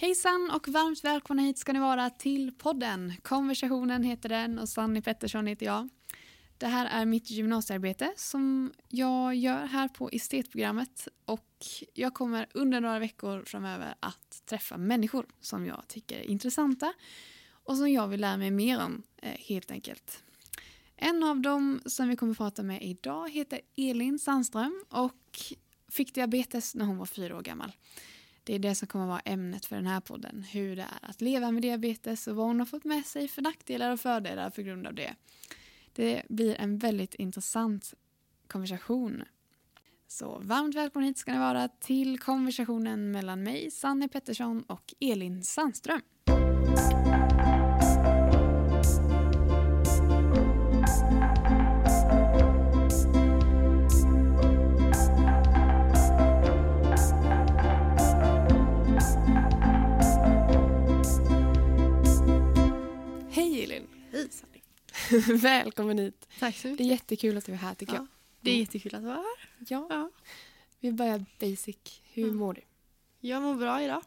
Hejsan och varmt välkomna hit ska ni vara till podden. Konversationen heter den och Sanni Pettersson heter jag. Det här är mitt gymnasiearbete som jag gör här på estetprogrammet och jag kommer under några veckor framöver att träffa människor som jag tycker är intressanta och som jag vill lära mig mer om eh, helt enkelt. En av dem som vi kommer att prata med idag heter Elin Sandström och fick diabetes när hon var fyra år gammal. Det är det som kommer vara ämnet för den här podden. Hur det är att leva med diabetes och vad hon har fått med sig för nackdelar och fördelar på grund av det. Det blir en väldigt intressant konversation. Så varmt välkomna hit ska ni vara till konversationen mellan mig, Sanne Pettersson och Elin Sandström. Hej Sally. Välkommen hit. Tack så Det är mycket. jättekul att du är här tycker Ja, det är jättekul att vara här. jag. Ja. Ja. Vi börjar basic. Hur Ja. mår du? Jag mår bra idag.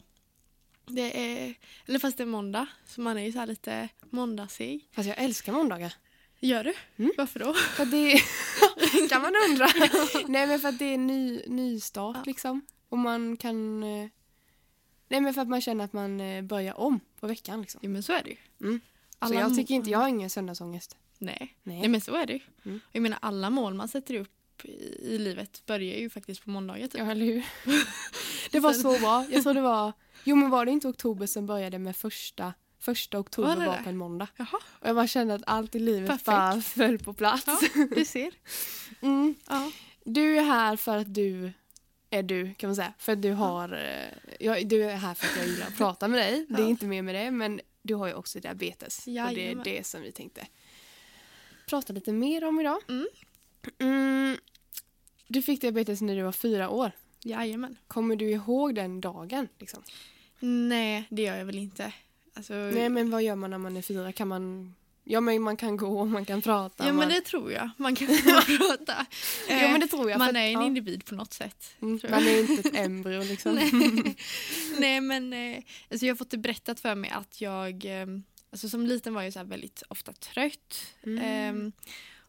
Det är, eller fast det är måndag, så man är ju så här lite måndagsig. Fast jag älskar måndagar. Gör du? Mm. Varför då? För det kan man undra. Nej men för att det är ny, ny start Ja. liksom. Och man kan... eh, Nej men för att man känner att man eh, börjar om på veckan liksom. Jo men så är det ju. Mm. Så Alla jag må- tycker inte, jag har ingen söndagsångest. Nej. Nej. Nej men så är det ju. Mm. Jag menar alla mål man sätter upp i, i livet börjar ju faktiskt på måndagar typ. Ja eller hur? det var så bra. Jag tror det var... Jo men var det inte oktober som började med första... Första oktober Var var, det på en måndag. Jaha, Och jag bara kände att allt i livet Perfekt. bara föll på plats. ja, du ser. Mm. Ja. Du är här för att du är du kan man säga. För att du har, eh, jag, du är här för att jag gillar att prata med dig. Det är Ja. inte mer med det men du har ju också diabetes. och det är Jajamän. det som vi tänkte prata lite mer om idag. Mm. Mm, du fick diabetes när du var fyra år. Jajamän. Kommer du ihåg den dagen? Liksom? Nej, det gör jag väl inte. Alltså, Nej men vad gör man när man är fyra? Kan man... Ja men man kan gå och man kan prata. ja man... men det tror jag. Man kan prata. Eh, men det tror jag. man för är en ja. individ på något sätt. Mm. Man är inte ett embryo liksom. Nej. Nej men eh, alltså jag har fått det berättat för mig att jag, eh, alltså som liten var jag så väldigt ofta trött. Mm. Ehm,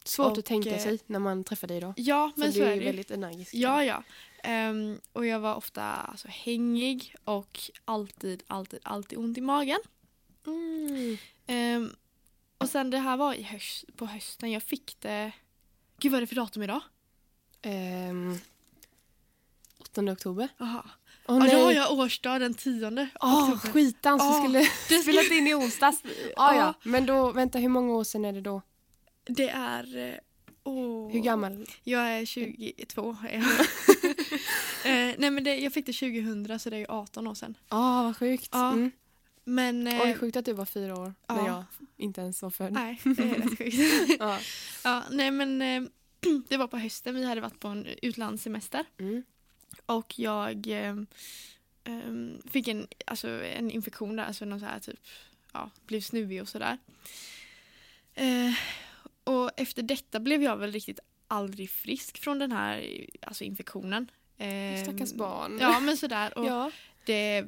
Svårt Och, att tänka eh, sig när man träffar dig då. ja men för så du är det ju. väldigt energisk. Ja ja. Ehm, och jag var ofta alltså, hängig och alltid, alltid, alltid ont i magen. Mm. Ehm, och sen det här var i höst, på hösten, jag fick det, gud vad är det för datum idag? Ehm, 8 oktober. Jaha. Åh ja, då har jag årsdag den 10 Åh, oktober. skitans! Vi Åh, skulle det- spelat in i onsdags. Ah, ja, Ja. men då, vänta, hur många år sedan är det då? Det är... åh. Hur gammal? Jag är 22. är jag. eh, nej men det, jag fick det 2000 så det är ju 18 år sedan. Ja, ah, vad sjukt. Ja. Mm. Men... Eh, Oj, sjukt att du var fyra år när ja. jag inte ens var född. Nej, det är rätt sjukt. Ja. ja, nej men eh, det var på hösten. Vi hade varit på en utlandssemester. Mm. Och jag eh, ehm, fick en, alltså, en infektion där. Alltså någon så här typ, ja, blev snuvig och sådär. Eh, och efter detta blev jag väl riktigt aldrig frisk från den här alltså, infektionen. Eh, Stackars barn. Ja men sådär. Och ja. det,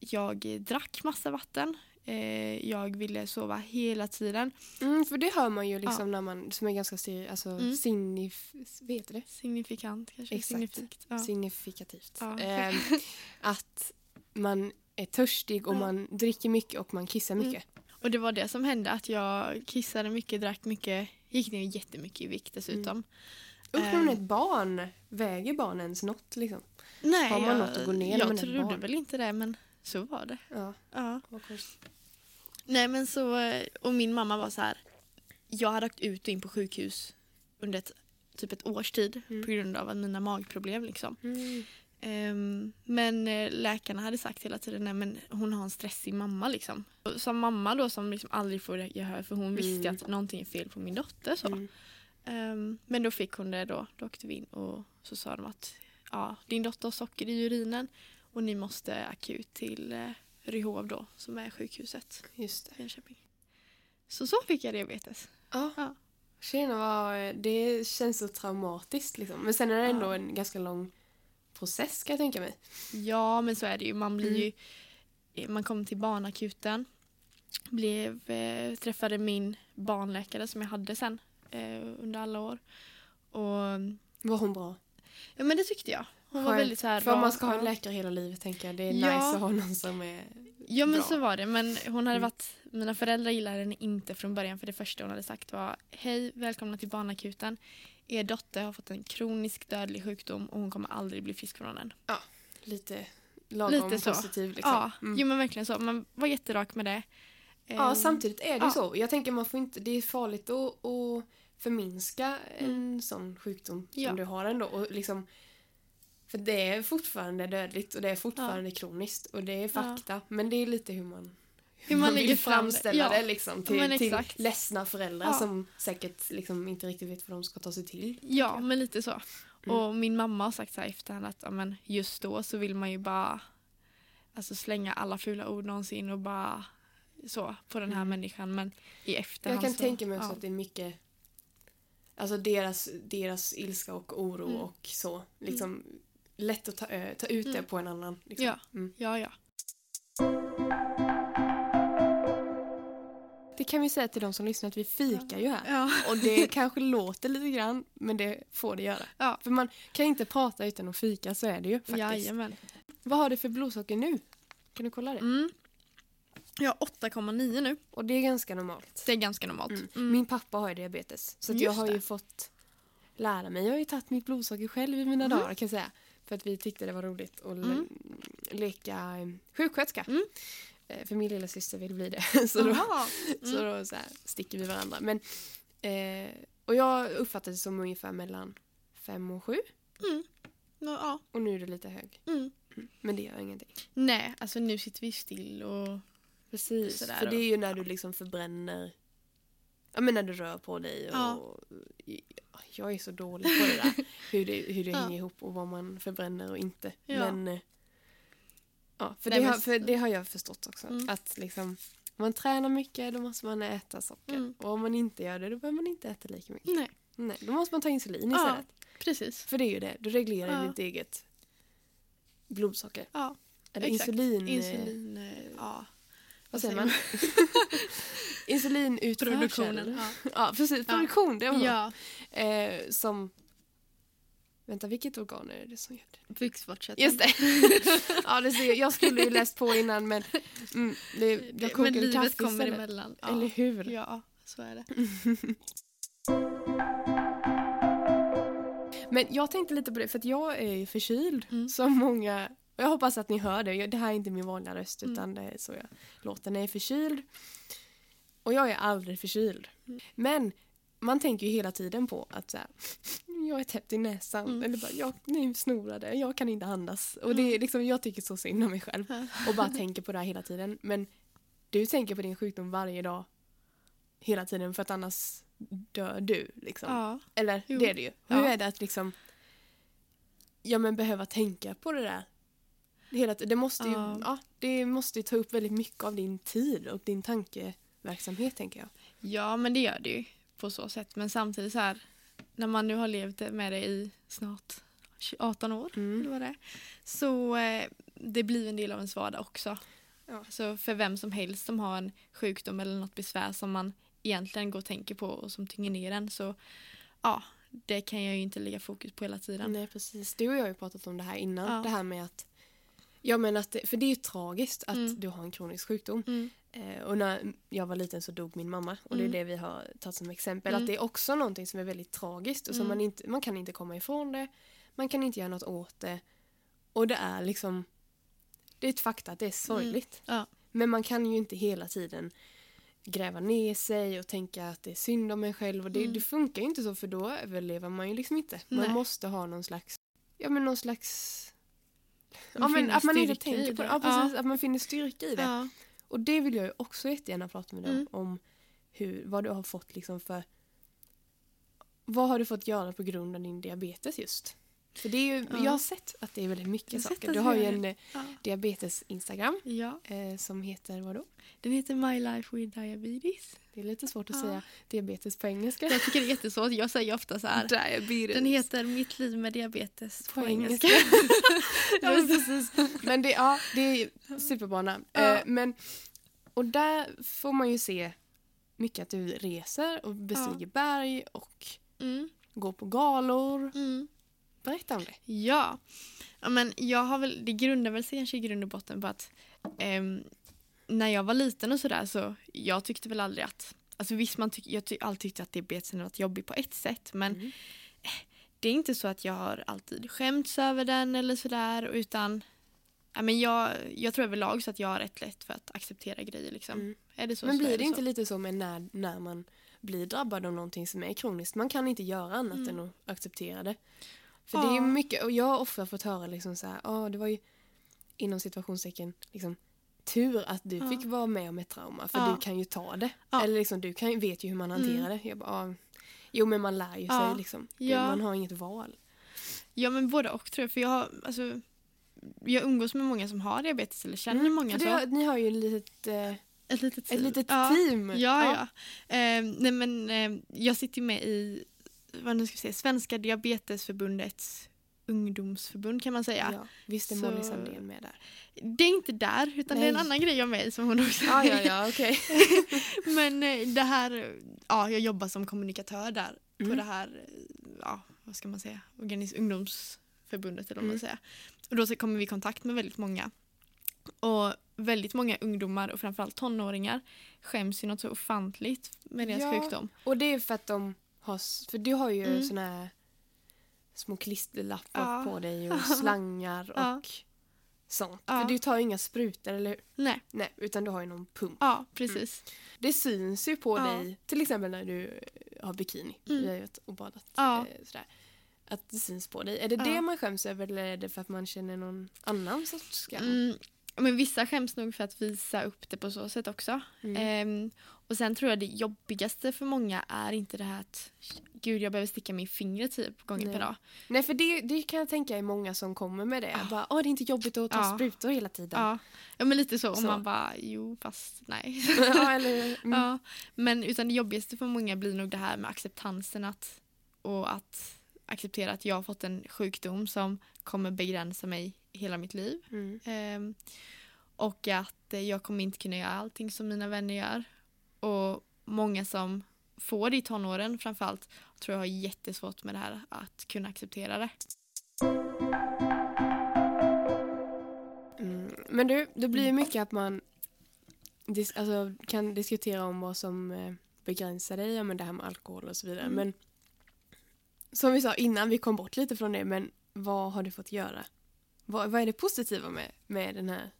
jag drack massa vatten. Eh, jag ville sova hela tiden. Mm, för det hör man ju liksom när man, som är ganska alltså, Mm. signif... Vet du det? Signifikant kanske? Exakt. Signifikt. Ja. Signifikativt. Ja. Ehm, att man är törstig och Ja. man dricker mycket och man kissar Mm. mycket. Och det var det som hände, att jag kissade mycket, drack mycket, gick ner jättemycket i vikt dessutom. Usch, men Ehm. ett barn, väger barn ens något liksom? Nej, Har man jag, något att gå ner jag ett trodde barn? väl inte det, men så var det. Ja, Ja. Nej men så, eh, och min mamma var så här. Jag hade åkt ut och in på sjukhus under ett, typ ett års tid Mm. på grund av att mina magproblem liksom. Mm. Ehm, men eh, läkarna hade sagt hela tiden nej men hon har en stressig mamma liksom. Som mamma då som liksom aldrig får gehör för hon visste Mm. att någonting är fel på min dotter så. Mm. Ehm, men då fick hon det då, då åkte vi in och så sa de att ja, din dotter har socker i urinen och ni måste akut till eh, Ryhov då som är sjukhuset Just det. i Jönköping. Så så fick jag diabetes. Ja. Ja. Tjena, vad, det känns så traumatiskt liksom. Men sen är det ändå Ja. en ganska lång process kan jag tänka mig. Ja men så är det ju. Man blir Mm. ju man kom till barnakuten. Blev, eh, träffade min barnläkare som jag hade sen eh, under alla år. Och, Var hon bra? ja men det tyckte jag. Hon var väldigt så här För om man ska ha en läkare hela livet tänker jag. Det är Ja. nice att ha någon som är Ja men bra. så var det. Men hon hade Mm. varit, mina föräldrar gillade henne inte från början för det första hon hade sagt var Hej, välkomna till barnakuten. Er dotter har fått en kronisk dödlig sjukdom och hon kommer aldrig bli frisk från den. lite lagom Lite så. positiv. Liksom. Ja, Mm. jo men verkligen så. Man var jätterak med det. Ja, Eh, samtidigt är det ju ja. så. Jag tänker man får inte, det är farligt att, att förminska en sån sjukdom som Ja. du har ändå. Och liksom, för det är fortfarande dödligt och det är fortfarande kroniskt och det är fakta. Men det är lite hur man, Hur man lägger vill fram det. framställa Ja. det liksom, till, till ledsna föräldrar Ja. som säkert liksom inte riktigt vet vad de ska ta sig till. Ja, men lite så. Mm. Och min mamma har sagt så här efterhand att ja, men just då så vill man ju bara alltså, slänga alla fula ord någonsin och bara så på den här Mm. människan. Men i efterhand Jag kan så, tänka mig också ja. att det är mycket Alltså deras, deras ilska och oro Mm. och så. Liksom lätt att ta, ö- ta ut det Mm. på en annan. Liksom. Ja. Mm. Ja, ja. Det kan vi säga till de som lyssnar att vi fikar ju här. Ja. Och det kanske låter lite grann, men det får det göra. Ja. För man kan inte prata utan att fika, så är det ju faktiskt. Jajamän. Vad har du för blodsocker nu? Kan du kolla det? Mm. Jag har 8,9 nu. Och det är ganska normalt. Det är ganska normalt. Mm. Mm. Min pappa har ju diabetes. Så jag har ju det. fått lära mig. Jag har ju tagit mitt blodsocker själv i mina Mm. dagar kan jag säga. För att vi tyckte det var roligt att le- Mm. leka eh, sjuksköterska. Mm. Eh, För min lilla syster vill bli det. så då, Jaha. så då så här, sticker vi varandra. Men, eh, och jag uppfattade det som ungefär mellan fem och sju. Mm. Nå, ja. Och nu är det lite hög. Mm. Men det gör ingenting. Nej, alltså nu sitter vi still och... Precis. Sådär för det är ju när du liksom förbränner Ja men när du rör på dig och Ja. Jag är så dålig på det där hur det, hur det Ja. hänger ihop och vad man förbränner och inte. Ja. Men eh, Ja, för, Nej, det har, för det har jag förstått också. Mm. Att liksom om man tränar mycket då måste man äta socker. Mm. Och om man inte gör det då behöver man inte äta lika mycket. Nej, Nej, då måste man ta insulin Ja. istället. precis. För det är ju det, du reglerar Ja. ditt eget blodsocker. Ja, Eller exakt. insulin. eh, Insulin... eh, Ja. Vad säger man? Insulinutförsel. Produktionen. Ja. Ja, precis. Produktion, det var ja. Eh, som... Vänta, vilket organ är det som gör det? Bukspottkörteln. Just det. ja, det ser, jag skulle ju läst på innan men mm, det, jag Men livet kommer istället. emellan. Ja. Eller hur? Ja, så är det. Men jag tänkte lite på det för att jag är förkyld Mm. som många och jag hoppas att ni hör det. Det här är inte min vanliga röst Mm. utan det är så jag låter när jag är förkyld. Och jag är aldrig förkyld. Mm. Men man tänker ju hela tiden på att så här, jag är täppt i näsan. Mm. Eller bara, jag är snorade, jag kan inte andas. Och det är Mm. liksom, jag tycker så synd om mig själv. Ja. Och bara tänker på det här hela tiden. Men du tänker på din sjukdom varje dag. Hela tiden för att annars dör du. Liksom. Ja. Eller Jo. det är det ju. Ja. Hur är det att liksom ja men behöva tänka på det där? Hela, det, måste ju, Ja. ja, det måste ju ta upp väldigt mycket av din tid och din tankeverksamhet tänker jag. ja, men det gör det ju på så sätt. Men samtidigt så här, när man nu har levt med det i snart 18 år, Mm. eller vad det är, så eh, det blir en del av ens vardag också. Ja. Så för vem som helst som har en sjukdom eller något besvär som man egentligen går och tänker på och som tynger ner en så ja, det kan jag ju inte lägga fokus på hela tiden. Nej precis, du och jag har ju pratat om det här innan. Ja. Det här med att Ja men att, för det är ju tragiskt att Mm. du har en kronisk sjukdom. Mm. Eh, och när jag var liten så dog min mamma och Mm. det är det vi har tagit som exempel. Mm. Att det är också någonting som är väldigt tragiskt och som Mm. man, inte, man kan inte komma ifrån det. Man kan inte göra något åt det. Och det är liksom Det är ett fakta att det är sorgligt. Ja. Men man kan ju inte hela tiden gräva ner sig och tänka att det är synd om en själv. Och det, Mm. det funkar ju inte så för då överlever man ju liksom inte. Man Nej. måste ha någon slags Ja men någon slags Ja men att man inte tänker på det. Ja, precis, att man finner styrka i det. Och det vill jag ju också jättegärna prata med dig Mm. om. hur, vad du har fått liksom för... Vad har du fått göra på grund av din diabetes just? För det är ju, Ja. Jag har sett att det är väldigt mycket saker. Du har ju en eh, Ja. diabetes-instagram ja. eh, som heter vadå? Den heter My Life with Diabetes. Det är lite svårt att Ja. säga diabetes på engelska. Jag tycker det är jättesvårt. Jag säger ofta så här. Diabetes. Den heter Mitt liv med diabetes på, på engelska. engelska. ja, men precis. Men det, ja, det är superbra namn. Ja. Eh, men, och där får man ju se mycket att du reser och bestiger berg och Mm. går på galor. Mm. Berätta om det. Ja. ja men jag har väl, det grundar väl sig kanske i grund och botten på att ehm, när jag var liten och sådär så jag tyckte väl aldrig att Alltså visst, man tyck, jag ty, alltid tyckte att diabetesen var jobbig på ett sätt men Mm. eh, det är inte så att jag har alltid skämts över den eller sådär utan ja, men jag, jag tror överlag så att jag har rätt lätt för att acceptera grejer. Liksom. Mm. Är det så Men så är blir det så. inte lite så med när, när man blir drabbad av någonting som är kroniskt? Man kan inte göra annat Mm. än att acceptera det. För det är Ja. mycket, och jag har ofta fått höra liksom så här, "Ja, det var ju inom situationstecken liksom tur att du Ja. fick vara med om ett trauma för Ja. du kan ju ta det. Ja. Eller liksom du kan, vet ju hur man hanterar Mm. det. Jag bara, "Ja, jo men man lär ju sig liksom. Man har inget val. Ja men både och tror jag. För jag, har, alltså, jag umgås med många som har diabetes eller känner många Mm. Det, har- ni har ju ett litet, eh, Ett litet ett team. litet ja. team. Ja, ja. Eh, nej men eh, jag sitter ju med i vad nu ska vi säga, Svenska Diabetesförbundets ungdomsförbund kan man säga. Ja, Visst är Molly Sandén med där? Det är inte där utan det är en Nej. annan grej med i som hon också Ja, ja, ja, okej. Men eh, det här, ja jag jobbar som kommunikatör där på Mm. det här, eh, ja vad ska man säga, Organis ungdomsförbundet eller vad man Mm. säger. Och då så kommer vi i kontakt med väldigt många. Och väldigt många ungdomar och framförallt tonåringar skäms ju något så ofantligt med deras Ja. sjukdom. Och det är för att de har, för du har ju Mm. såna här små klisterlappar Ja. på dig och slangar Ja. och sånt. Ja. För du tar ju inga sprutor, eller hur? Nej, Nej, utan du har ju någon pump. ja precis. Det syns ju på dig, till exempel när du har bikini Mm. vi har ju och badat. Eh, Sådär. Att det syns på dig. Är det Ja. det man skäms över eller är det för att man känner någon annan sorts skam? Mm, men vissa skäms nog för att visa upp det på så sätt också. Mm. Ehm, och sen tror jag det jobbigaste för många är inte det här att gud jag behöver sticka min finger typ gånger Nej. per dag. Nej, för det, det kan jag tänka är många som kommer med det. Ja. Bara, Åh, det är inte jobbigt att ta Ja. sprutor hela tiden. Ja. ja men lite så. Och Så. man bara jo fast nej. ja, eller, mm. ja. Men utan det jobbigaste för många blir nog det här med acceptansen att, och att acceptera att jag har fått en sjukdom som kommer begränsa mig hela mitt liv. Mm. Ehm, och att eh, jag kommer inte kunna göra allting som mina vänner gör. Och många som får det i tonåren framförallt tror jag har jättesvårt med det här att kunna acceptera det. Mm. Men du, det blir ju mycket att man dis- alltså, kan diskutera om vad som eh, begränsar dig, ja, men det här med alkohol och så vidare. Mm. Men som vi sa innan, vi kom bort lite från det, men vad har du fått göra? Vad, vad är det positiva med, med den här?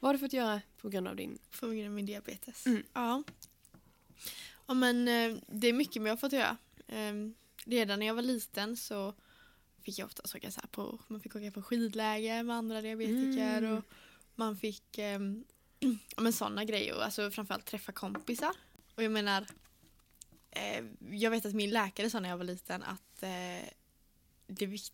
Vad har du fått göra på grund av din... På grund av min diabetes. Mm. Ja. ja men eh, det är mycket jag har fått göra. Eh, redan när jag var liten så fick jag ofta åka så på, man fick åka på skidläger med andra diabetiker Mm. och man fick eh, ja, men sådana grejer och alltså framförallt träffa kompisar. Och jag menar, eh, jag vet att min läkare sa när jag var liten att eh,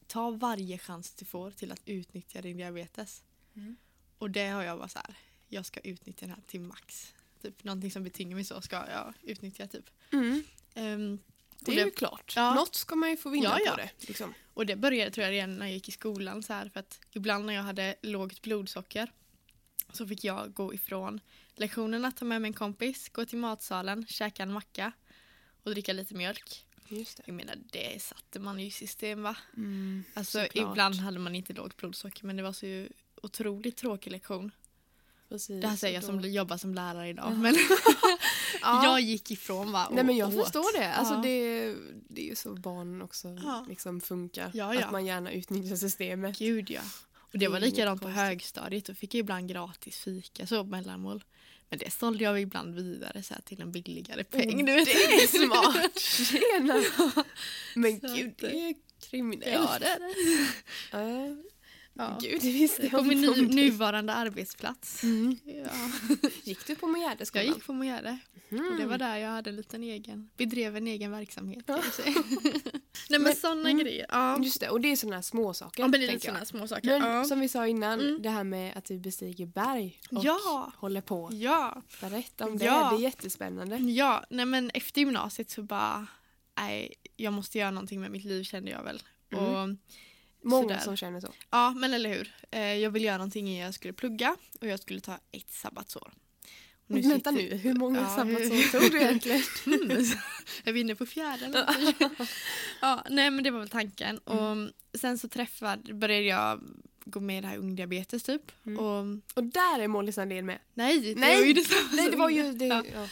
ta varje chans du får till att utnyttja din diabetes. Mm. Och det har jag bara så här, jag ska utnyttja den här till max. Typ någonting som betynger mig så ska jag utnyttja typ. Ehm, Det och är ju klart. Ja. Något ska man ju få vinna Ja, ja. på det. Liksom. Och det började tror jag redan när jag gick i skolan så här för att ibland när jag hade lågt blodsocker så fick jag gå ifrån lektionerna, ta med mig en kompis, gå till matsalen, käka en macka och dricka lite mjölk. Just det. Jag menar det satte man ju i system va? Mm, Alltså såklart. ibland hade man inte lågt blodsocker men det var så ju otroligt tråkig lektion. Precis, Det här säger jag som jobbar som lärare idag Ja. men Ja. jag gick ifrån va? och Nej men jag åt. förstår det. Alltså Ja. det, det är ju så barn också liksom funkar. Att man gärna utnyttjar systemet. Gud ja. Och det Det var likadant på högstadiet. Då fick jag ibland gratis fika så mellanmål. Men det sålde jag ibland vidare så här, till en billigare peng. du vet. Det är smart! Tjena! Men Så gud, att- det är kriminellt. Ja, det är det. Ja. Gud, det visste jag På min nuvarande arbetsplats. Mm. Ja. Gick du på Mojärdeskolan? Jag gick på Mojärde och det Mm. var där jag hade en liten egen, bedrev en egen verksamhet. Ja. Nej men, sådana mm. grejer. Ja. Just det, och det är sådana små saker. ja men det är sådana små saker. Men som vi sa innan, Mm. det här med att vi bestiger berg och Ja. håller på. ja. Berätta om det, Ja. det är jättespännande. Ja, nej men efter gymnasiet så bara, nej, jag måste göra någonting med mitt liv kände jag väl. Mm. Och, Många sådär. som känner så. Ja, men eller hur. Eh, jag ville göra någonting i jag skulle plugga och jag skulle ta ett sabbatsår. Nu Vänta sitter- nu, hur många Ja, sabbatsår tog du egentligen? Mm, är vi inne på fjärde? Ja, nej men det var väl tanken. Och sen så träffade, började jag gå med i det här ungdiabetes typ. Mm. Och Och där är Molly Sandén med. nej, det Nej, var ju detsamma Nej, det var ju det. Ja. Ja.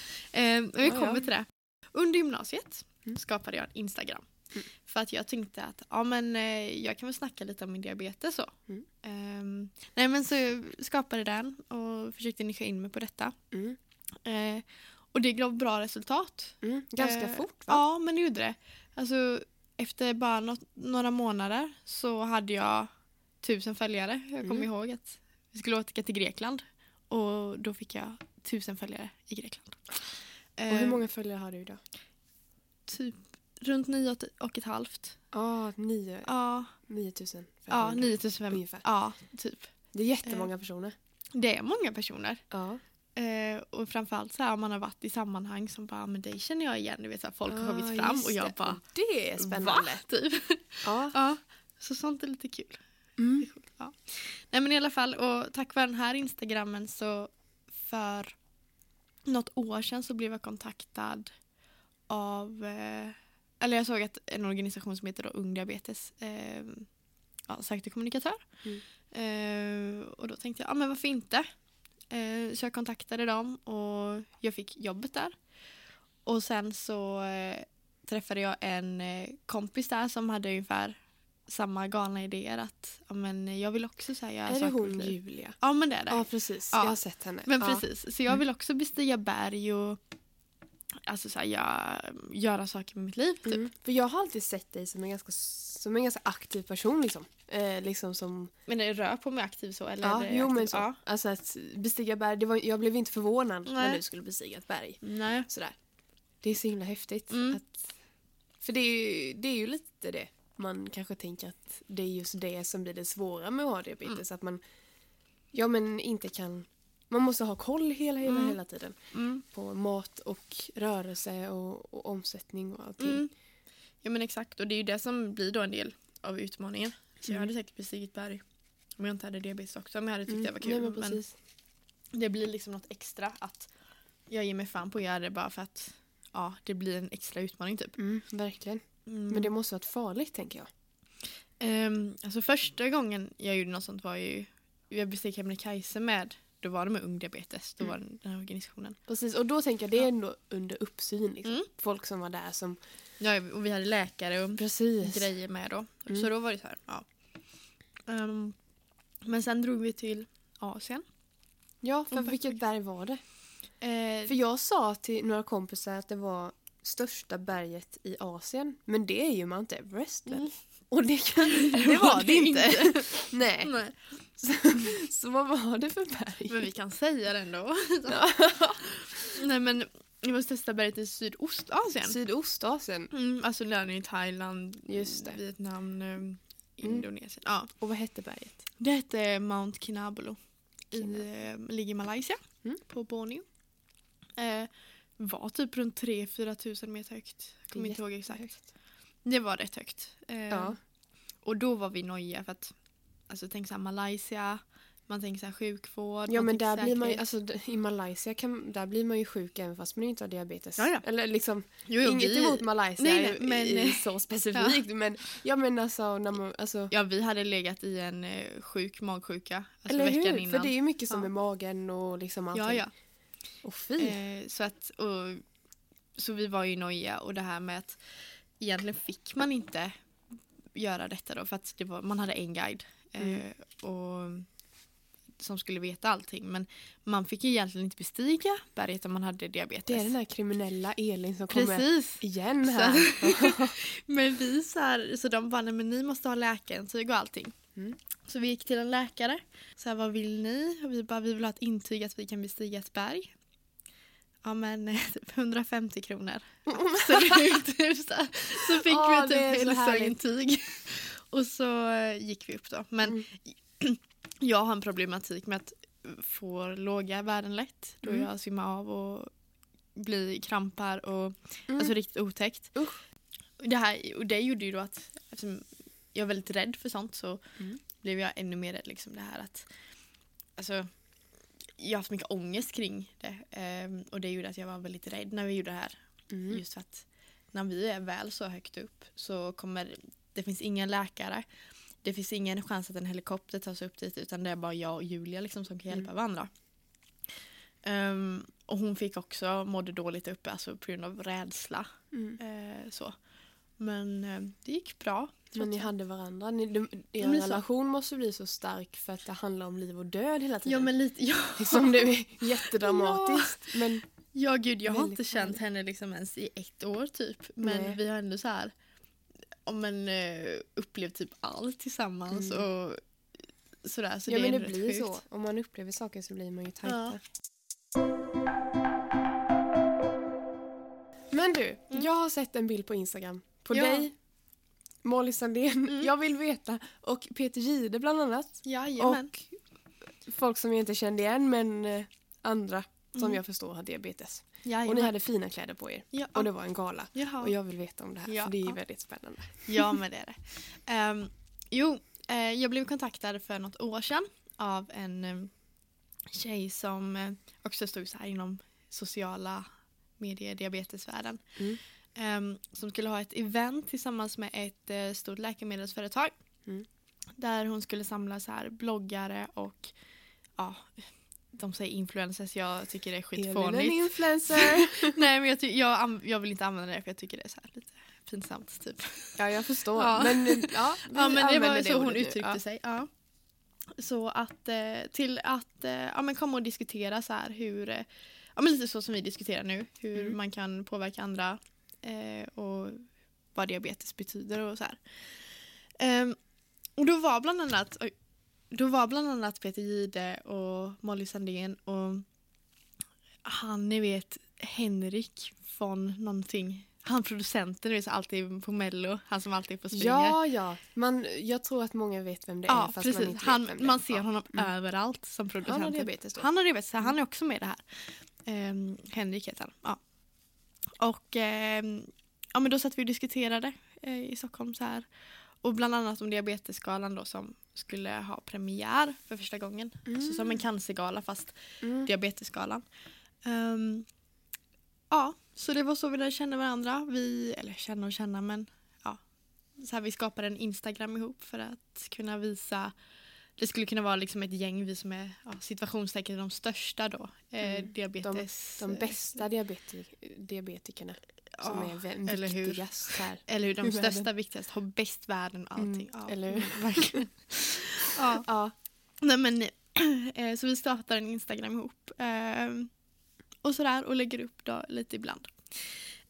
Eh, vi Ja, kommer ja. till det. Under gymnasiet Mm. skapade jag en Instagram. Mm. För att jag tänkte att ja, men, eh, jag kan väl snacka lite om min diabetes. Så. Mm. Ehm, nej, men så skapade den och försökte nischa in mig på detta. Mm. Eh, och det gav bra resultat. Mm. Ganska Eh, fort va? Ja, men det gjorde det. Alltså, efter bara något, några månader så hade jag tusen följare. Jag kommer Mm. ihåg att vi skulle åka till Grekland och då fick jag tusen följare i Grekland. Och hur många följare har du idag? Typ runt nio och- ett halvt. Ja, nio, Ja, 9000. ja 9500. ungefär. Ja, typ. Det är jättemånga personer. Det är många personer. Ja. Eh, och framförallt så här om man har varit i sammanhang som bara, men dig känner jag igen. Du vet så här, folk har Ja, kommit fram och jag det. bara, Det är spännande. va? Typ. Ja. Ja, så sånt är lite kul. Mm. Ja. Nej men i alla fall, och tack vare den här instagrammen så för något år sedan så blev jag kontaktad av, eh, eller jag såg att en organisation som heter då Ung Diabetes eh, ja, sökte kommunikatör. Mm. Eh, och då tänkte jag, ja men varför inte? Eh, så jag kontaktade dem och jag fick jobbet där. Och sen så eh, träffade jag en eh, kompis där som hade ungefär samma galna idéer att ja, men jag vill också säga Är det hon Julia? Ja men det är det. Ja, precis. Ja. Jag har sett henne. Men ja. precis, så jag vill också bestiga berg och alltså, så här, jag, göra saker med mitt liv. Typ. Mm. För jag har alltid sett dig som en ganska, som en ganska aktiv person. Liksom. Eh, liksom som, Men det rör på mig aktiv så? Eller ja, är jo, aktiv? men så. Ja. Alltså att bestiga berg, det var, jag blev inte förvånad när Nej. du skulle bestiga ett berg. Nej. Sådär. Det är så himla häftigt. Mm. Att, för det är, ju, det är ju lite det. Man kanske tänker att det är just det som blir det svåra med att ha diabetes. Mm. Att man ja, men inte kan... Man måste ha koll hela, hela, Mm. hela tiden. Mm. På mat och rörelse och, och omsättning och allting. Mm. Ja men exakt och det är ju det som blir då en del av utmaningen. Så jag Mm. hade säkert bestigit berg om jag inte hade diabetes också. Men jag hade tyckt Mm. det var kul. Nej, men men det blir liksom något extra att jag ger mig fan på att göra det bara för att ja, det blir en extra utmaning typ. Mm, verkligen. Mm. Men det måste varit farligt tänker jag. Ehm, alltså första gången jag gjorde något sånt var ju, jag besteg Kebnekaise med, då var det med ung diabetes, då Mm. var det den här organisationen. Precis, och då tänker jag det är ändå under uppsyn. Liksom. Mm. Folk som var där som... Ja, och vi hade läkare och Precis. grejer med då. Mm. Så då var det så här, ja. Ehm, men sen drog vi till Asien. Ja, för vilket berg var det? Eh, För jag sa till några kompisar att det var största berget i Asien. Men det är ju Mount Everest väl? Mm. Och det, kan, det var det inte. Nej. nej, Så, så vad var det för berg? men vi kan säga det ändå. Ja. nej men det var största berget i Sydostasien. Sydostasien. Mm, alltså där i Thailand, Just det. Vietnam, eh, Indonesien. Ja. Och vad hette berget? Det hette Mount Kinabalu. I, eh, ligger i Malaysia, Mm. på Borneo. Eh, var typ runt 3-4 tusen meter högt. Kommer inte ihåg exakt. Det var rätt högt. Eh, Ja. Och då var vi nojiga för att alltså, tänk såhär Malaysia, man tänker såhär sjukvård. Ja men där blir man ju, alltså i Malaysia kan, där blir man ju sjuk även fast man inte har diabetes. Ja, ja. Eller liksom, Jo, jo, inget vi, emot Malaysia Nej, nej, men- i, så specifikt men ja men alltså, när man, alltså Ja, vi hade legat i en eh, sjuk magsjuka alltså eller veckan hur? innan. För det är ju mycket som Ja. med magen och liksom allting. ja, ja. Och fy. Eh, så, att, och, så vi var ju nojiga och det här med att egentligen fick man inte göra detta då för att var, man hade en guide eh, Mm. och, som skulle veta allting men man fick ju egentligen inte bestiga berget om man hade diabetes. det är den här kriminella Elin som kommer Precis. igen Så- här. Men vi så, här, så de bara, nej men ni måste ha läkarintyg och allting. Mm. Så vi gick till en läkare. Så här, vad vill ni? Och vi bara, vi vill ha ett intyg att vi kan bestiga ett berg. Ja men eh, typ 150 kronor. Absolut. Typ så, så fick Ja, vi typ hälsointyg. Och så eh, gick vi upp då. Men Mm. jag har en problematik med att få låga värden lätt. Då Mm. jag svimmar av och blir krampar och Mm. alltså riktigt otäckt. Och det, här, och det gjorde ju då att eftersom jag är väldigt rädd för sånt så Mm. blev jag ännu mer rädd. Liksom det här att, alltså, jag har haft mycket ångest kring det. ehm, och det gjorde att jag var väldigt rädd när vi gjorde det här. Mm. Just för att när vi är väl så högt upp så kommer det finns ingen läkare. Det finns ingen chans att en helikopter tar sig upp dit utan det är bara jag och Julia liksom som kan hjälpa Mm. varandra. Ehm, och hon fick också mådde dåligt uppe alltså på grund av rädsla. Mm. Eh, så. Men eh, det gick bra. Men ni hade varandra. Ni, de, er Men så- relation måste bli så stark för att det handlar om liv och död hela tiden. Ja men lite, ja. Liksom det är jättedramatiskt. Men Ja gud jag har inte känt henne liksom ens i ett år typ. Men Nej. vi har ändå så här ja, men, eh, upplevt typ allt tillsammans Mm. och sådär. Så ja, det men det blir sjukt. så. Om man upplever saker så blir man ju tajta. Ja. Men du, Mm. jag har sett en bild på Instagram på Ja. dig, Molly Sandén, Mm. jag vill veta, och Peter Gide bland annat. Jajamän. Och folk som jag inte kände igen men eh, andra som Mm. jag förstår har diabetes. Jajamän. Och ni hade fina kläder på er. ja. Och det var en gala. Jaha. Och jag vill veta om det här Ja. för det är väldigt spännande. Ja men det är det. Ehm, jo, eh, jag blev kontaktad för något år sedan av en um, tjej som eh, också stod så här inom sociala medier, diabetesvärlden. Mm. Ehm, som skulle ha ett event tillsammans med ett eh, stort läkemedelsföretag. Mm. Där hon skulle samla så här bloggare och ja, de säger influencers, jag tycker det är Elin en skitfånigt. influencer. Nej men jag, jag, jag vill inte använda det för jag tycker det är så lite pinsamt typ. ja, jag förstår. Ja. Men, ja, Ja men det var så hon nu. uttryckte Ja. sig. Ja. Så att eh, till att eh, ja, men komma och diskutera så här hur, ja men lite så som vi diskuterar nu, hur Mm. man kan påverka andra eh, och vad diabetes betyder och så här. Ehm, och då var bland annat då var bland annat Peter Gide och Molly Sandén och han ni vet Henrik von någonting. Han producenten du vet, alltid på mello, han som alltid får springa. Ja, ja. Man, jag tror att många vet vem det är Ja, fast precis. man inte han, vet vem det man är. ser Ja. honom Mm. överallt som producent. Han har diabetes då. Han har diabetes, han är också med i det här. Um, Henrik heter han. Ja. Och ehm, ja, men då satt vi och diskuterade eh, i Stockholm så här. Och bland annat om diabetesgalan då som skulle ha premiär för första gången. Alltså som en cancergala fast Mm. diabetesgalan. Ehm, ja, så det var så vi lärde känna varandra. Vi, eller känna och känna men ja. Så här, vi skapade en Instagram ihop för att kunna visa det skulle kunna vara liksom ett gäng, vi som är ja, situationstecken de största då. Eh, Mm. diabetes. De bästa diabeti diabetikerna som ja, är vä- eller hur? viktigast här. Eller hur, de världen. största, viktigast, har bäst värden och allting. Mm, ja, eller hur? Verkligen. ja. Ja. Nej, men, eh, så vi startar en Instagram ihop. Eh, och sådär och lägger upp då, lite ibland.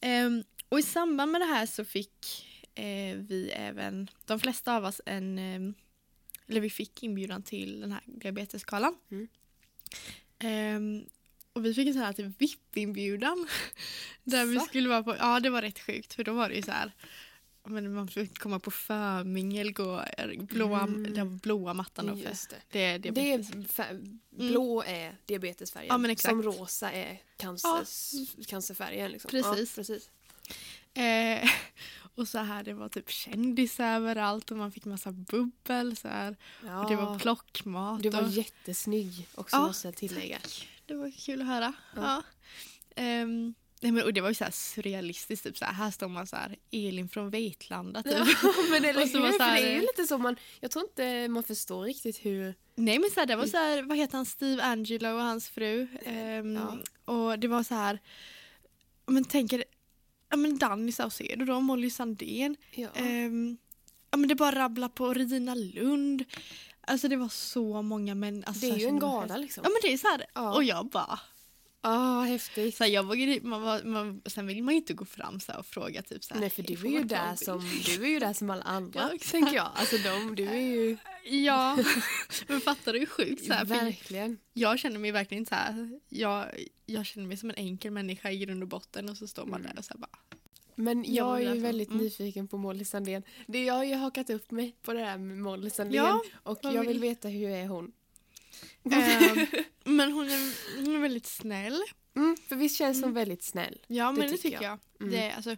Eh, och i samband med det här så fick eh, vi även, de flesta av oss en, eh, eller vi fick inbjudan till den här diabetesskalan. Mm. Eh, och vi fick en sån här typ VIP-inbjudan. Där vi Så? skulle vara på, ja det var rätt sjukt för då var det ju så här ja, men man fick komma på förmingel, gå blåa, Mm. den blåa mattan då för Just det. det är Det är fär- blå är diabetesfärgen. Ja, men exakt. Som rosa är cancers, cancerfärgen. Liksom. Precis. Ja, precis. Eh, och så här, det var typ kändisar överallt och man fick massa bubbel så här. Ja. Och det var plockmat. Du var och, jättesnygg också Ja, måste jag tillägga. det var kul att höra. Ja. Ja. Ehm, nej, men, och det var ju så här surrealistiskt. Typ, så här, här står man så här, Elin från Vetlanda. Typ. Ja, men eller Och så var hur? så här- det är ju lite så man, jag tror inte man förstår riktigt hur... Nej men så här, det var så här, vad heter han, Steve Angelo och hans fru. Ehm, Ja. Och det var så här, men tänker, ja men Danny Saucedo då, Molly Sandén. Ja. Ehm, ja men det bara rabbla på Rina Lund. Alltså det var så många män. Alltså, det är ju en gala liksom. Ja men det är så här, Ja. och jag bara, Ah, häftigt. så här, jag vågade, man, man, sen vill man ju inte gå fram så här och fråga typ så här, Nej för du "Hej, får är ju där bild?" som, du är ju där som alla andra Ja, tänker jag. Alltså de, du är ju Ja, men fattar du hur sjukt? Så här, Verkligen. jag känner mig verkligen så här, jag, jag känner mig som en enkel människa i grund och botten och så står man Mm. där och så här bara, Men Jag jag är ju väldigt Mm. nyfiken på Molly Sandén. Det jag har ju hakat upp mig på det här med Molly Sandén Ja, och jag vill veta hur är hon? Ehm, men hon är, hon är väldigt snäll. Mm, för visst känns hon Mm. väldigt snäll? Ja men det tycker tycker jag. Mm. Det, är, alltså,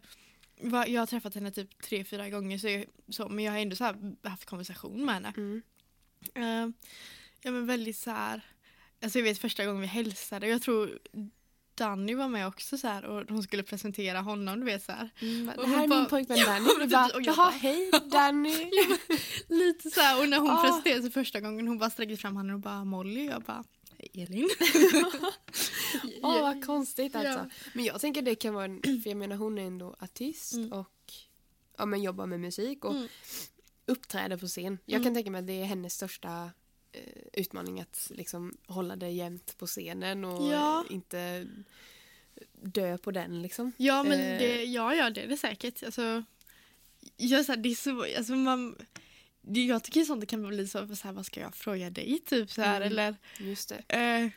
jag har träffat henne typ tre, fyra gånger så, jag, så, men jag har ändå så haft konversation med henne. Mm. Ehm, ja men väldigt så här, alltså jag vet första gången vi hälsade, jag tror Danny var med också så här och hon skulle presentera honom, du vet så här. Mm, Och det här är hon min bara- pojkvän Ja, Danny. Vi typ- bara, och jag bara- hej Danny. Lite så här, och när hon Ah. presenterade sig första gången hon bara sträckte fram handen och bara Molly, jag bara "Hej, Elin. Åh vad konstigt alltså. Ja. Men jag tänker det kan vara, en, för jag menar hon är ändå artist Mm. och ja, men jobbar med musik och Mm. uppträder på scen. Jag Mm. kan tänka mig att det är hennes största eh, utmaning att liksom hålla det jämnt på scenen och Ja. inte dö på den liksom. Ja men Eh. det, ja, ja det är det säkert. Alltså, jag, så här, det är så, alltså, man, jag tycker sånt det kan bli så, så här, vad ska jag fråga dig typ så här Mm. eller Just det. eh,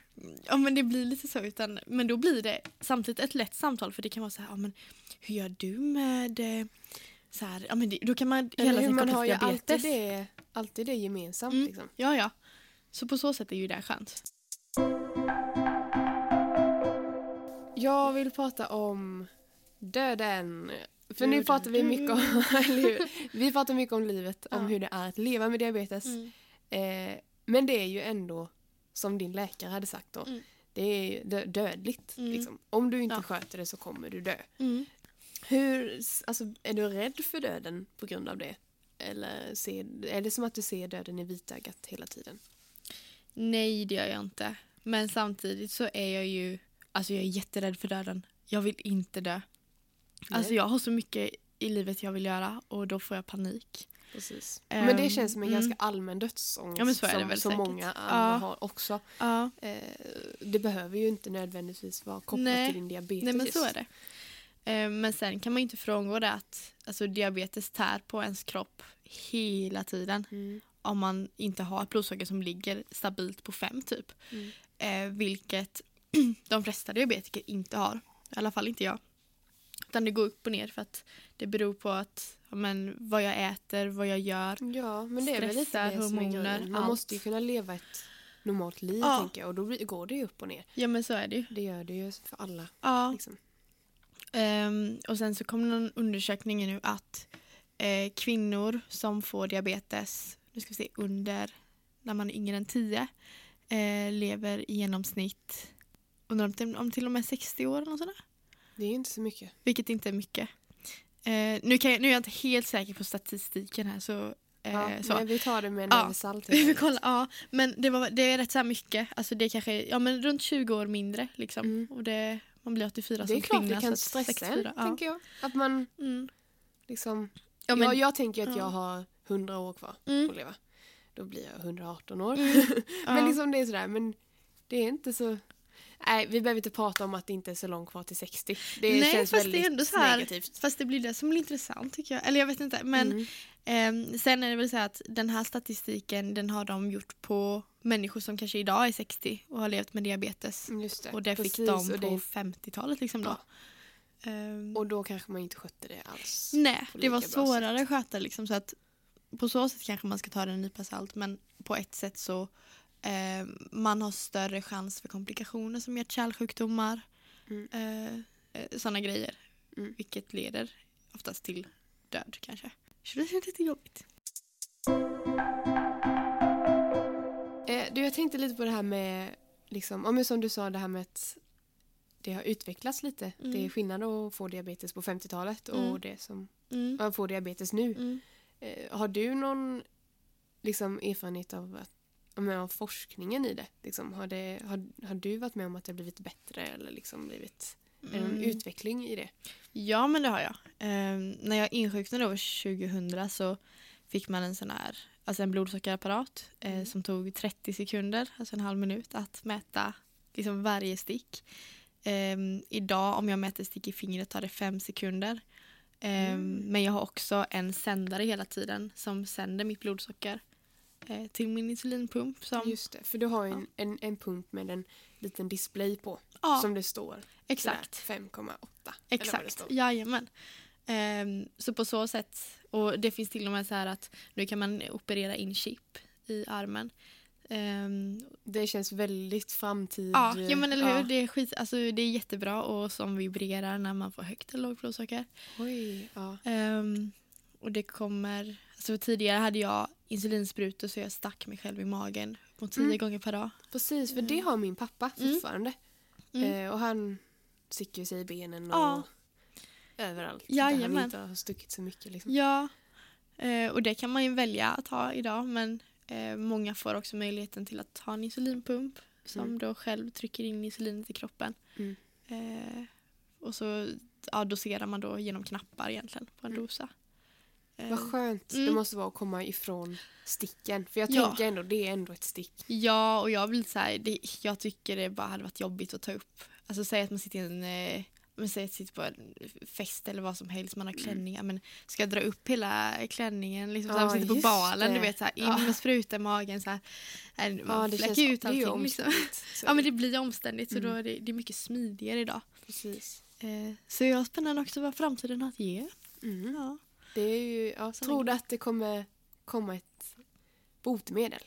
ja men det blir lite så utan men då blir det samtidigt ett lätt samtal för det kan vara så här, ja men hur gör du med eh, så här, ja men det, då kan man Eller hela tiden man har ju alltid det, alltid det gemensamt Mm. liksom. Ja ja. Så på så sätt är ju det skönt. Jag vill prata om döden. För nu pratar vi mycket om? Vi pratar mycket om livet, om Ja. hur det är att leva med diabetes. Mm. Eh, men det är ju ändå, som din läkare hade sagt då, Mm. det är dö- dödligt. Mm. Liksom. Om du inte Ja. sköter det så kommer du dö. Mm. Hur, alltså, är du rädd för döden på grund av det? Eller ser, är det som att du ser döden i vitögat hela tiden? Nej, det gör jag inte. Men samtidigt så är jag ju alltså jag är jätterädd för döden. Jag vill inte dö. Alltså jag har så mycket i livet jag vill göra och då får jag panik. Precis. Ehm, Men det känns som en mm. ganska allmän dödsångest Ja, men så är det som, väl som många andra Ja. har också. Ja, Eh, det behöver ju inte nödvändigtvis vara kopplat Nej. till din diabetes. nej men så är det. Eh, Men sen kan man ju inte frångå det att alltså, diabetes tär på ens kropp hela tiden. Mm. Om man inte har ett blodsocker som ligger stabilt på fem typ. Mm. Eh, vilket de flesta diabetiker inte har. I alla fall inte jag. Utan det går upp och ner för att det beror på att, men, vad jag äter, vad jag gör. Ja, men det är väl lite det hormoner. Man allt. måste ju kunna leva ett normalt liv Ja. tänker jag. Och då går det ju upp och ner. Ja men så är det ju. Det gör det ju för alla. Ja. Liksom. Ehm, och sen så kom någon undersökning nu att eh, kvinnor som får diabetes, nu ska vi se, under när man är yngre än 10 eh, lever i genomsnitt undrar om till, om till och med 60 år eller något sånt där. Det är inte så mycket. Vilket inte är mycket. Eh, nu, kan jag, nu är jag inte helt säker på statistiken här så, eh, Ja, så. men vi tar det med en Ja. salt. Vi får kolla, ja. Men det, var, det är rätt så mycket. Alltså det är kanske ja, men runt 20 år mindre. Liksom. Mm. Och det, man blir 84 Det är som klart kvinna. det kan stressa 64, en, ja. tänker jag. Att man Mm. liksom... Ja, men, jag, jag tänker att ja. jag har 100 år kvar mm. att leva. Då blir jag 118 år. Mm. men liksom det är sådär, men det är inte så... Nej, vi behöver inte prata om att det inte är så långt kvar till 60. Det Nej, känns fast det är väldigt ändå så här- negativt. Fast det blir det som blir intressant tycker jag. Eller jag vet inte. Men Mm. ehm, sen är det väl så att den här statistiken den har de gjort på människor som kanske idag är 60 och har levt med diabetes. Mm, Just det. Och det fick Precis, de och på det- 50-talet liksom då. Ja. Ehm, Och då kanske man inte skötte det alls. Nej, det var svårare att sköta liksom så att på så sätt kanske man ska ta den en nypa salt men på ett sätt så eh, man har större chans för komplikationer som hjärt-kärlsjukdomar. Mm. Eh, eh, sådana grejer. Mm. Vilket leder oftast till död kanske. Så det känns lite jobbigt. Eh, du, jag tänkte lite på det här med, liksom, ja, men som du sa, det här med att det har utvecklats lite. Mm. Det är skillnad att få diabetes på 50-talet Mm. och det som Mm. att få diabetes nu. Mm. Eh, har du någon liksom, erfarenhet av, att, men av forskningen i det? Liksom, har, det har, har du varit med om att det har blivit bättre eller liksom blivit är det någon Mm. utveckling i det? Ja men det har jag. Ehm, när jag insjuknade år 2000 så fick man en sån här alltså en blodsockerapparat eh, Mm. som tog 30 sekunder, alltså en halv minut att mäta liksom varje stick. Ehm, idag om jag mäter stick i fingret tar det fem sekunder. Ehm, Mm. Men jag har också en sändare hela tiden som sänder mitt blodsocker. Eh, till min insulinpump. Som, Just det, för du har ju en, en, en pump med en liten display på ja, som det står exakt. sådär 5,8. eller vad det Exakt, jajamän. Ehm, så på så sätt, och det finns till och med så här att nu kan man operera in chip i armen. Ehm, Det känns väldigt framtid. ja, ja, men eller hur? Ja. Det, är skit, alltså, det är jättebra och som vibrerar när man får högt eller lågt blodsocker. Oj, ja. Ehm, och det kommer, alltså tidigare hade jag insulinsprutor så jag stack mig själv i magen på tio Mm. gånger per dag. Precis, för det har min pappa Mm. fortfarande. Mm. Eh, och han sticker sig i benen och Ja. överallt. Där Jajamän. han inte har stuckit så mycket. Liksom. Ja, eh, och det kan man ju välja att ha idag men eh, många får också möjligheten till att ha en insulinpump som Mm. då själv trycker in insulinet i kroppen. Mm. Eh, och så ja, doserar man då genom knappar egentligen på en Mm. dosa. Eh, Vad skönt Mm. det måste vara att komma ifrån sticken. För jag Ja. tänker ändå, det är ändå ett stick. Ja, och jag vill säga, det, jag tycker det bara hade varit jobbigt att ta upp. Alltså säg att man sitter i en eh, men säg att sitter på en fest eller vad som helst, man har klänningar. Men ska jag dra upp hela klänningen, liksom, så Ja, man sitter på balen, du det. vet så här, in Ja. med spruta i magen så här. äh, Man Ja, det fläcker ut allting liksom. Så Ja men det blir omständigt så Mm. då är det, det är mycket smidigare idag. Precis. Eh, så jag är spännande också vad framtiden har att ge. Mm. Ja. Det är ju, ja, tror du att det kommer komma ett botemedel?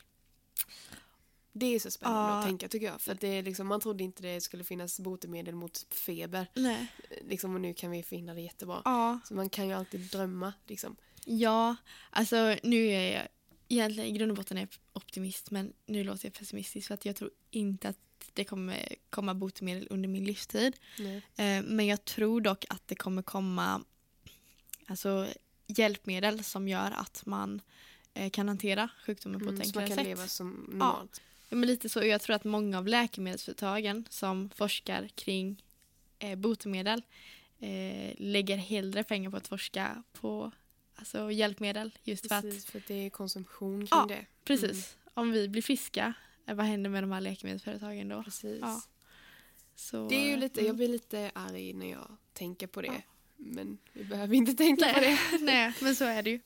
Det är så spännande Ja. att tänka tycker jag. För det är liksom, man trodde inte det skulle finnas botemedel mot feber. Nej. Liksom, och nu kan vi finna det jättebra. Ja. Så man kan ju alltid drömma. Liksom. Ja, alltså nu är jag egentligen i grund och botten är jag optimist men nu låter jag pessimistisk för att jag tror inte att det kommer komma botemedel under min livstid. Nej. Eh, men jag tror dock att det kommer komma alltså, hjälpmedel som gör att man eh, kan hantera sjukdomen på ett Mm, så man enklare kan sätt. leva som normalt. Ja, men lite så. Jag tror att många av läkemedelsföretagen som forskar kring eh, botemedel eh, lägger hellre pengar på att forska på alltså, hjälpmedel. Just för att, Precis, för att det är konsumtion kring Ja. det. precis, om vi blir friska, eh, vad händer med de här läkemedelsföretagen då? Precis. Ja. Så, Det är ju lite, mm. jag blir lite arg när jag tänker på det. Ja. Men vi behöver inte tänka Nej. på det. Nej, men så är det ju.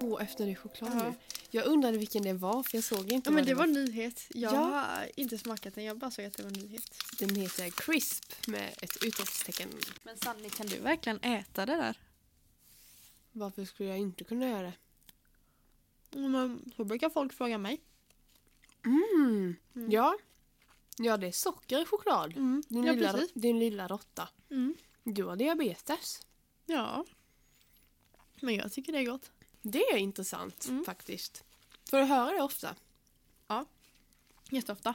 Åh, öppnade choklad Ja. nu. Jag undrade vilken det var för jag såg inte Ja, men vad det var en nyhet. Jag Ja. har inte smakat den, jag bara såg att det var en nyhet. Den heter Crisp med ett utropstecken. Men Sanni, kan du verkligen äta det där? Varför skulle jag inte kunna göra det? Men, så brukar folk fråga mig. Mm. Mm. Ja. Ja, det är socker i choklad. Mm. Din, Ja, lilla, precis. din lilla råtta. Mm. Du har diabetes. Ja. Men jag tycker det är gott. Det är intressant Mm. faktiskt. Får du höra det ofta? Jätteofta.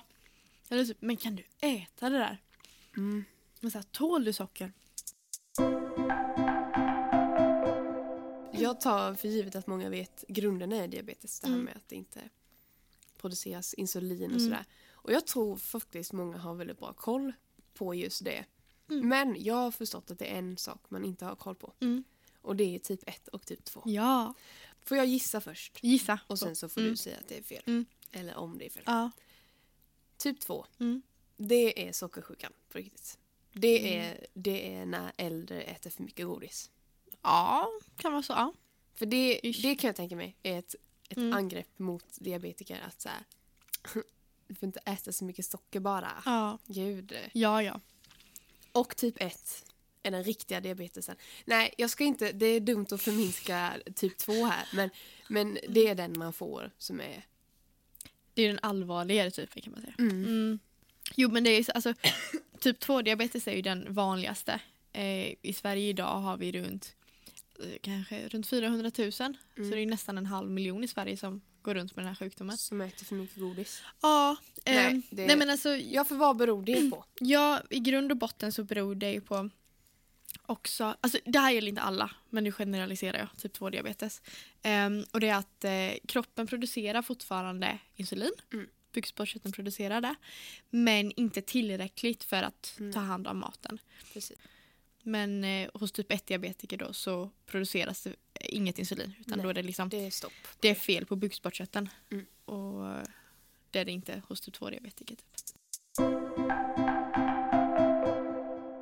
Eller typ, men kan du äta det där? Mm. Men så här, tål du socker? Jag tar för givet att många vet grunden är diabetes. Det här Mm. med att det inte produceras insulin och Mm. sådär. Och jag tror faktiskt många har väldigt bra koll på just det. Mm. Men jag har förstått att det är en sak man inte har koll på. Mm. Och det är typ 1 och typ 2. Ja. Får jag gissa först? Gissa. Och sen så får Mm. du säga att det är fel. Mm. Eller om det är fel. Ja. Typ 2. Mm. Det är sockersjukan på riktigt. Det Mm. är, det är när äldre äter för mycket godis. Ja, kan vara så. Ja. För det, Ish. det kan jag tänka mig är ett, ett angrepp mot diabetiker att så här, du får inte äta så mycket socker bara. Ja, Gud. ja. ja. Och typ 1 är den riktiga diabetesen. Nej, jag ska inte, det är dumt att förminska typ 2 här, men, men det är den man får som är... Det är den allvarligare typen kan man säga. Mm. Mm. Jo men det är så- alltså typ 2 diabetes är ju den vanligaste. Eh, I Sverige idag har vi runt eh, kanske runt 400 000. Så Mm. det är nästan en halv miljon i Sverige som går runt med den här sjukdomen. Som äter för mycket godis. Ja, Nej, nej, det- nej men alltså Ja, för vad beror det på? Ja, i grund och botten så beror det ju på också, alltså det här gäller inte alla, men nu generaliserar jag, typ 2 diabetes. Ehm, och det är att eh, kroppen producerar fortfarande insulin, Mm. bukspottkörteln producerar det, men inte tillräckligt för att Mm. ta hand om maten. Precis. Men eh, hos typ 1 diabetiker då så produceras det inget insulin, utan Nej, då är det liksom, Det är stopp. det är fel på bukspottkörteln. Mm. Och eh, det är det inte hos typ 2 diabetiker. Typ.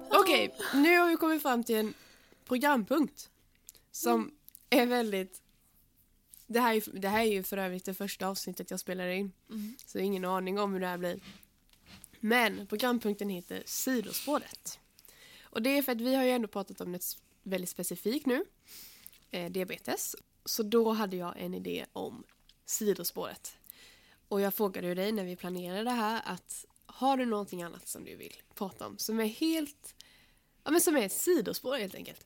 Okej, nu har vi kommit fram till en programpunkt som är väldigt Det här, är, det här är ju för övrigt det första avsnittet jag spelar in. Mm. Så ingen aning om hur det här blir. Men programpunkten heter Sidospåret. Och det är för att vi har ju ändå pratat om något väldigt specifikt nu. Eh, diabetes. Så då hade jag en idé om sidospåret. Och jag frågade ju dig när vi planerade det här att har du någonting annat som du vill prata om som är helt, ja men som är ett sidospår helt enkelt?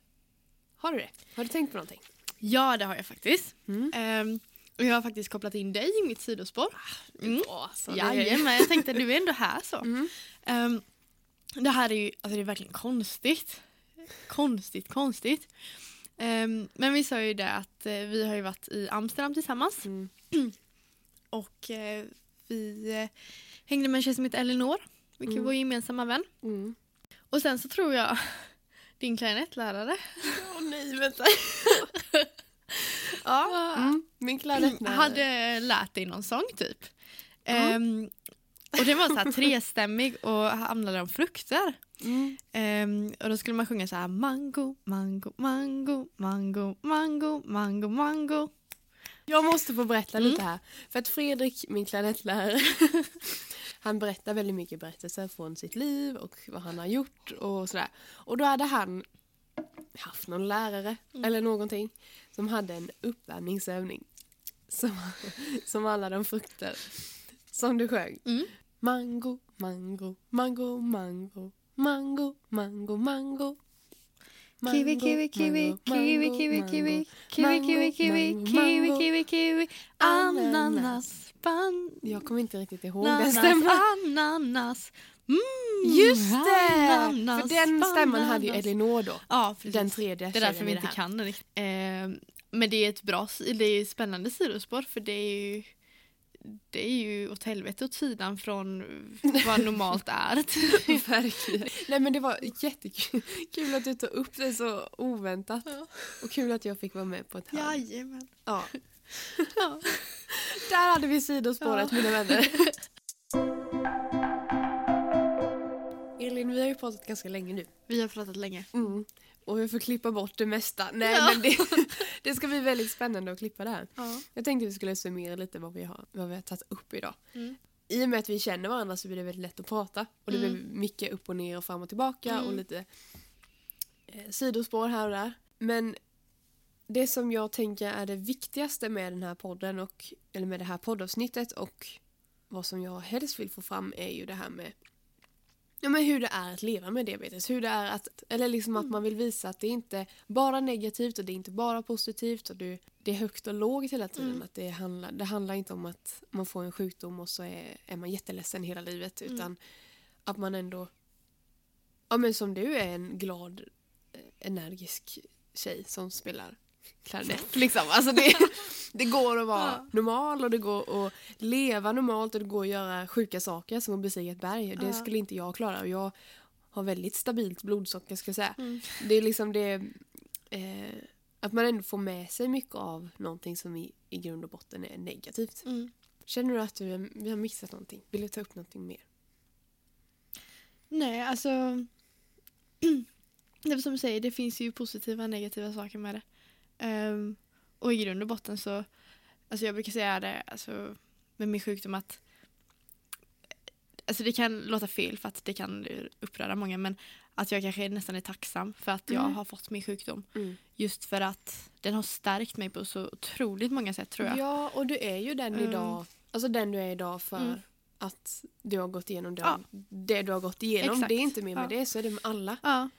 Har du det? Har du tänkt på någonting? Ja, det har jag faktiskt. Mm. Ehm, och jag har faktiskt kopplat in dig i mitt sidospår. Mm. Ja, så det- Jajamän, jag tänkte du är ändå här så. Mm. Ehm, det här är ju alltså det är verkligen konstigt. Konstigt, konstigt. Ehm, men vi sa ju det att eh, vi har ju varit i Amsterdam tillsammans Mm. och eh, vi eh, hängde med en tjej som heter Elinor, vilket Mm. var gemensamma vän. Mm. Och sen så tror jag din klarinettlärare Åh nej, vänta. ja, mm. min klarinettlärare. hade lärt dig någon sång typ. Ehm, och den var så här trestämmig och handlade om frukter. Mm. Ehm, och då skulle man sjunga så här mango, mango, mango, mango, mango, mango, mango. Jag måste få berätta Mm. lite här. För att Fredrik, min klarinettlärare, han berättar väldigt mycket berättelser från sitt liv och vad han har gjort och sådär. Och då hade han haft någon lärare Mm. eller någonting som hade en uppvärmningsövning som, som handlade om frukter. Som du sjöng. Mm. Mango, mango, mango, mango, mango, mango, mango. Kiwi, kiwi, kiwi, kiwi, kiwi, kiwi, kiwi, kiwi, kiwi, kiwi, kiwi, kiwi, ananas, ban- Jag kommer inte riktigt ihåg den stämman. ananas. Mm, Just det! ananas, För den stämman hade ju. Elinor då. Ja, precis. Den tredje Det är därför vi inte kan den. Ehm, men det är ett bra, det är ett spännande sidospår för det är ju det är ju åt helvete åt sidan från vad normalt är. Verkligen. Nej men det var jättekul kul att du tog upp det så oväntat. Och kul att jag fick vara med på ett hörn. Jajamän. Ja. Ja. Där hade vi sidospåret Ja. mina vänner. Elin, vi har ju pratat ganska länge nu. Vi har pratat länge. Mm. Och vi får klippa bort det mesta. Nej Ja. men det, det ska bli väldigt spännande att klippa det här. Ja. Jag tänkte vi skulle summera lite vad vi har, vad vi har tagit upp idag. Mm. I och med att vi känner varandra så blir det väldigt lätt att prata. Och det Mm. blir mycket upp och ner och fram och tillbaka och Mm. lite eh, sidospår här och där. Men det som jag tänker är det viktigaste med den här podden och eller med det här poddavsnittet och vad som jag helst vill få fram är ju det här med Ja, men hur det är att leva med diabetes. Hur det är att, eller liksom att man vill visa att det är inte bara negativt och det är inte bara positivt. Och du, det är högt och lågt hela tiden. Mm. Att det, handlar, det handlar inte om att man får en sjukdom och så är, är man jätteledsen hela livet. Mm. Utan att man ändå, ja men som du är en glad, eh, energisk tjej som spelar klarinett. liksom. alltså det, det går att vara Ja. normal och det går att leva normalt och det går att göra sjuka saker som att bestiga ett berg. Det Ja. skulle inte jag klara och jag har väldigt stabilt blodsocker ska jag säga. Mm. Det är liksom det eh, att man ändå får med sig mycket av någonting som i, i grund och botten är negativt. Mm. Känner du att du, vi har missat någonting? Vill du ta upp någonting mer? Nej, alltså. Det är som du säger, det finns ju positiva och negativa saker med det. Ehm, och i grund och botten så, alltså jag brukar säga det alltså, med min sjukdom att Alltså det kan låta fel för att det kan uppröra många men att jag kanske nästan är tacksam för att jag Mm. har fått min sjukdom. Mm. Just för att den har stärkt mig på så otroligt många sätt tror jag. Ja, och du är ju den Mm. idag, alltså den du är idag för Mm. att du har gått igenom det, Ja. det du har gått igenom. Exakt. Det är inte mer med Ja. det, så är det med alla. Ja.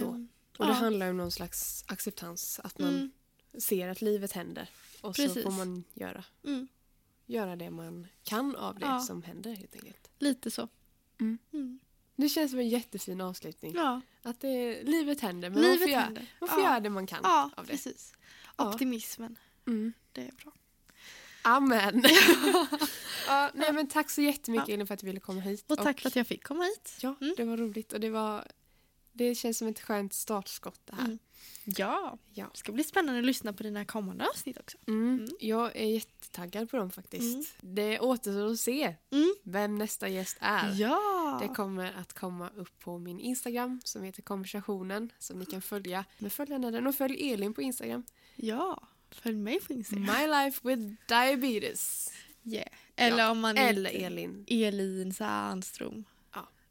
Så. Och det ja. handlar om någon slags acceptans, att man Mm. ser att livet händer. Och så Precis. får man göra, Mm. göra det man kan av det Ja. som händer helt enkelt. Lite så. Mm. Mm. Det känns som en jättefin avslutning. Ja, Att det, livet händer, men man livet får, göra, händer. man får ja. göra det man kan Ja, av det. precis. Optimismen, Mm. det är bra. Amen. ja, nej, men tack så jättemycket. Elin för att du ville komma hit. Och tack för att jag fick komma hit. Ja, Mm. det var roligt och det var det känns som ett skönt startskott det här. Mm. Ja, Ja. det ska bli spännande att lyssna på dina kommande avsnitt också. Mm. Mm. Jag är jättetaggad på dem faktiskt. Mm. Det återstår att se Mm. vem nästa gäst är. Ja! Det kommer att komma upp på min Instagram som heter konversationen som ni kan följa med den och följ Elin på Instagram. ja, Följ mig på Instagram. My life with diabetes. Yeah. Eller om man Eller Elin. Elin Sandström.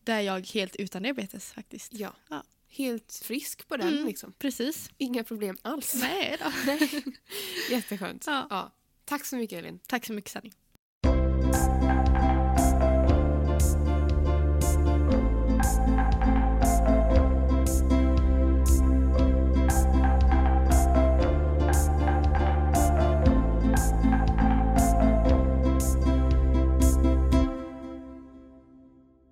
Där är jag helt utan diabetes faktiskt. Ja. Ja. Helt frisk på den Mm. liksom. Precis. Inga problem alls. Nej då. Jätteskönt. Ja. Ja. Tack så mycket Elin. Tack så mycket Sanni.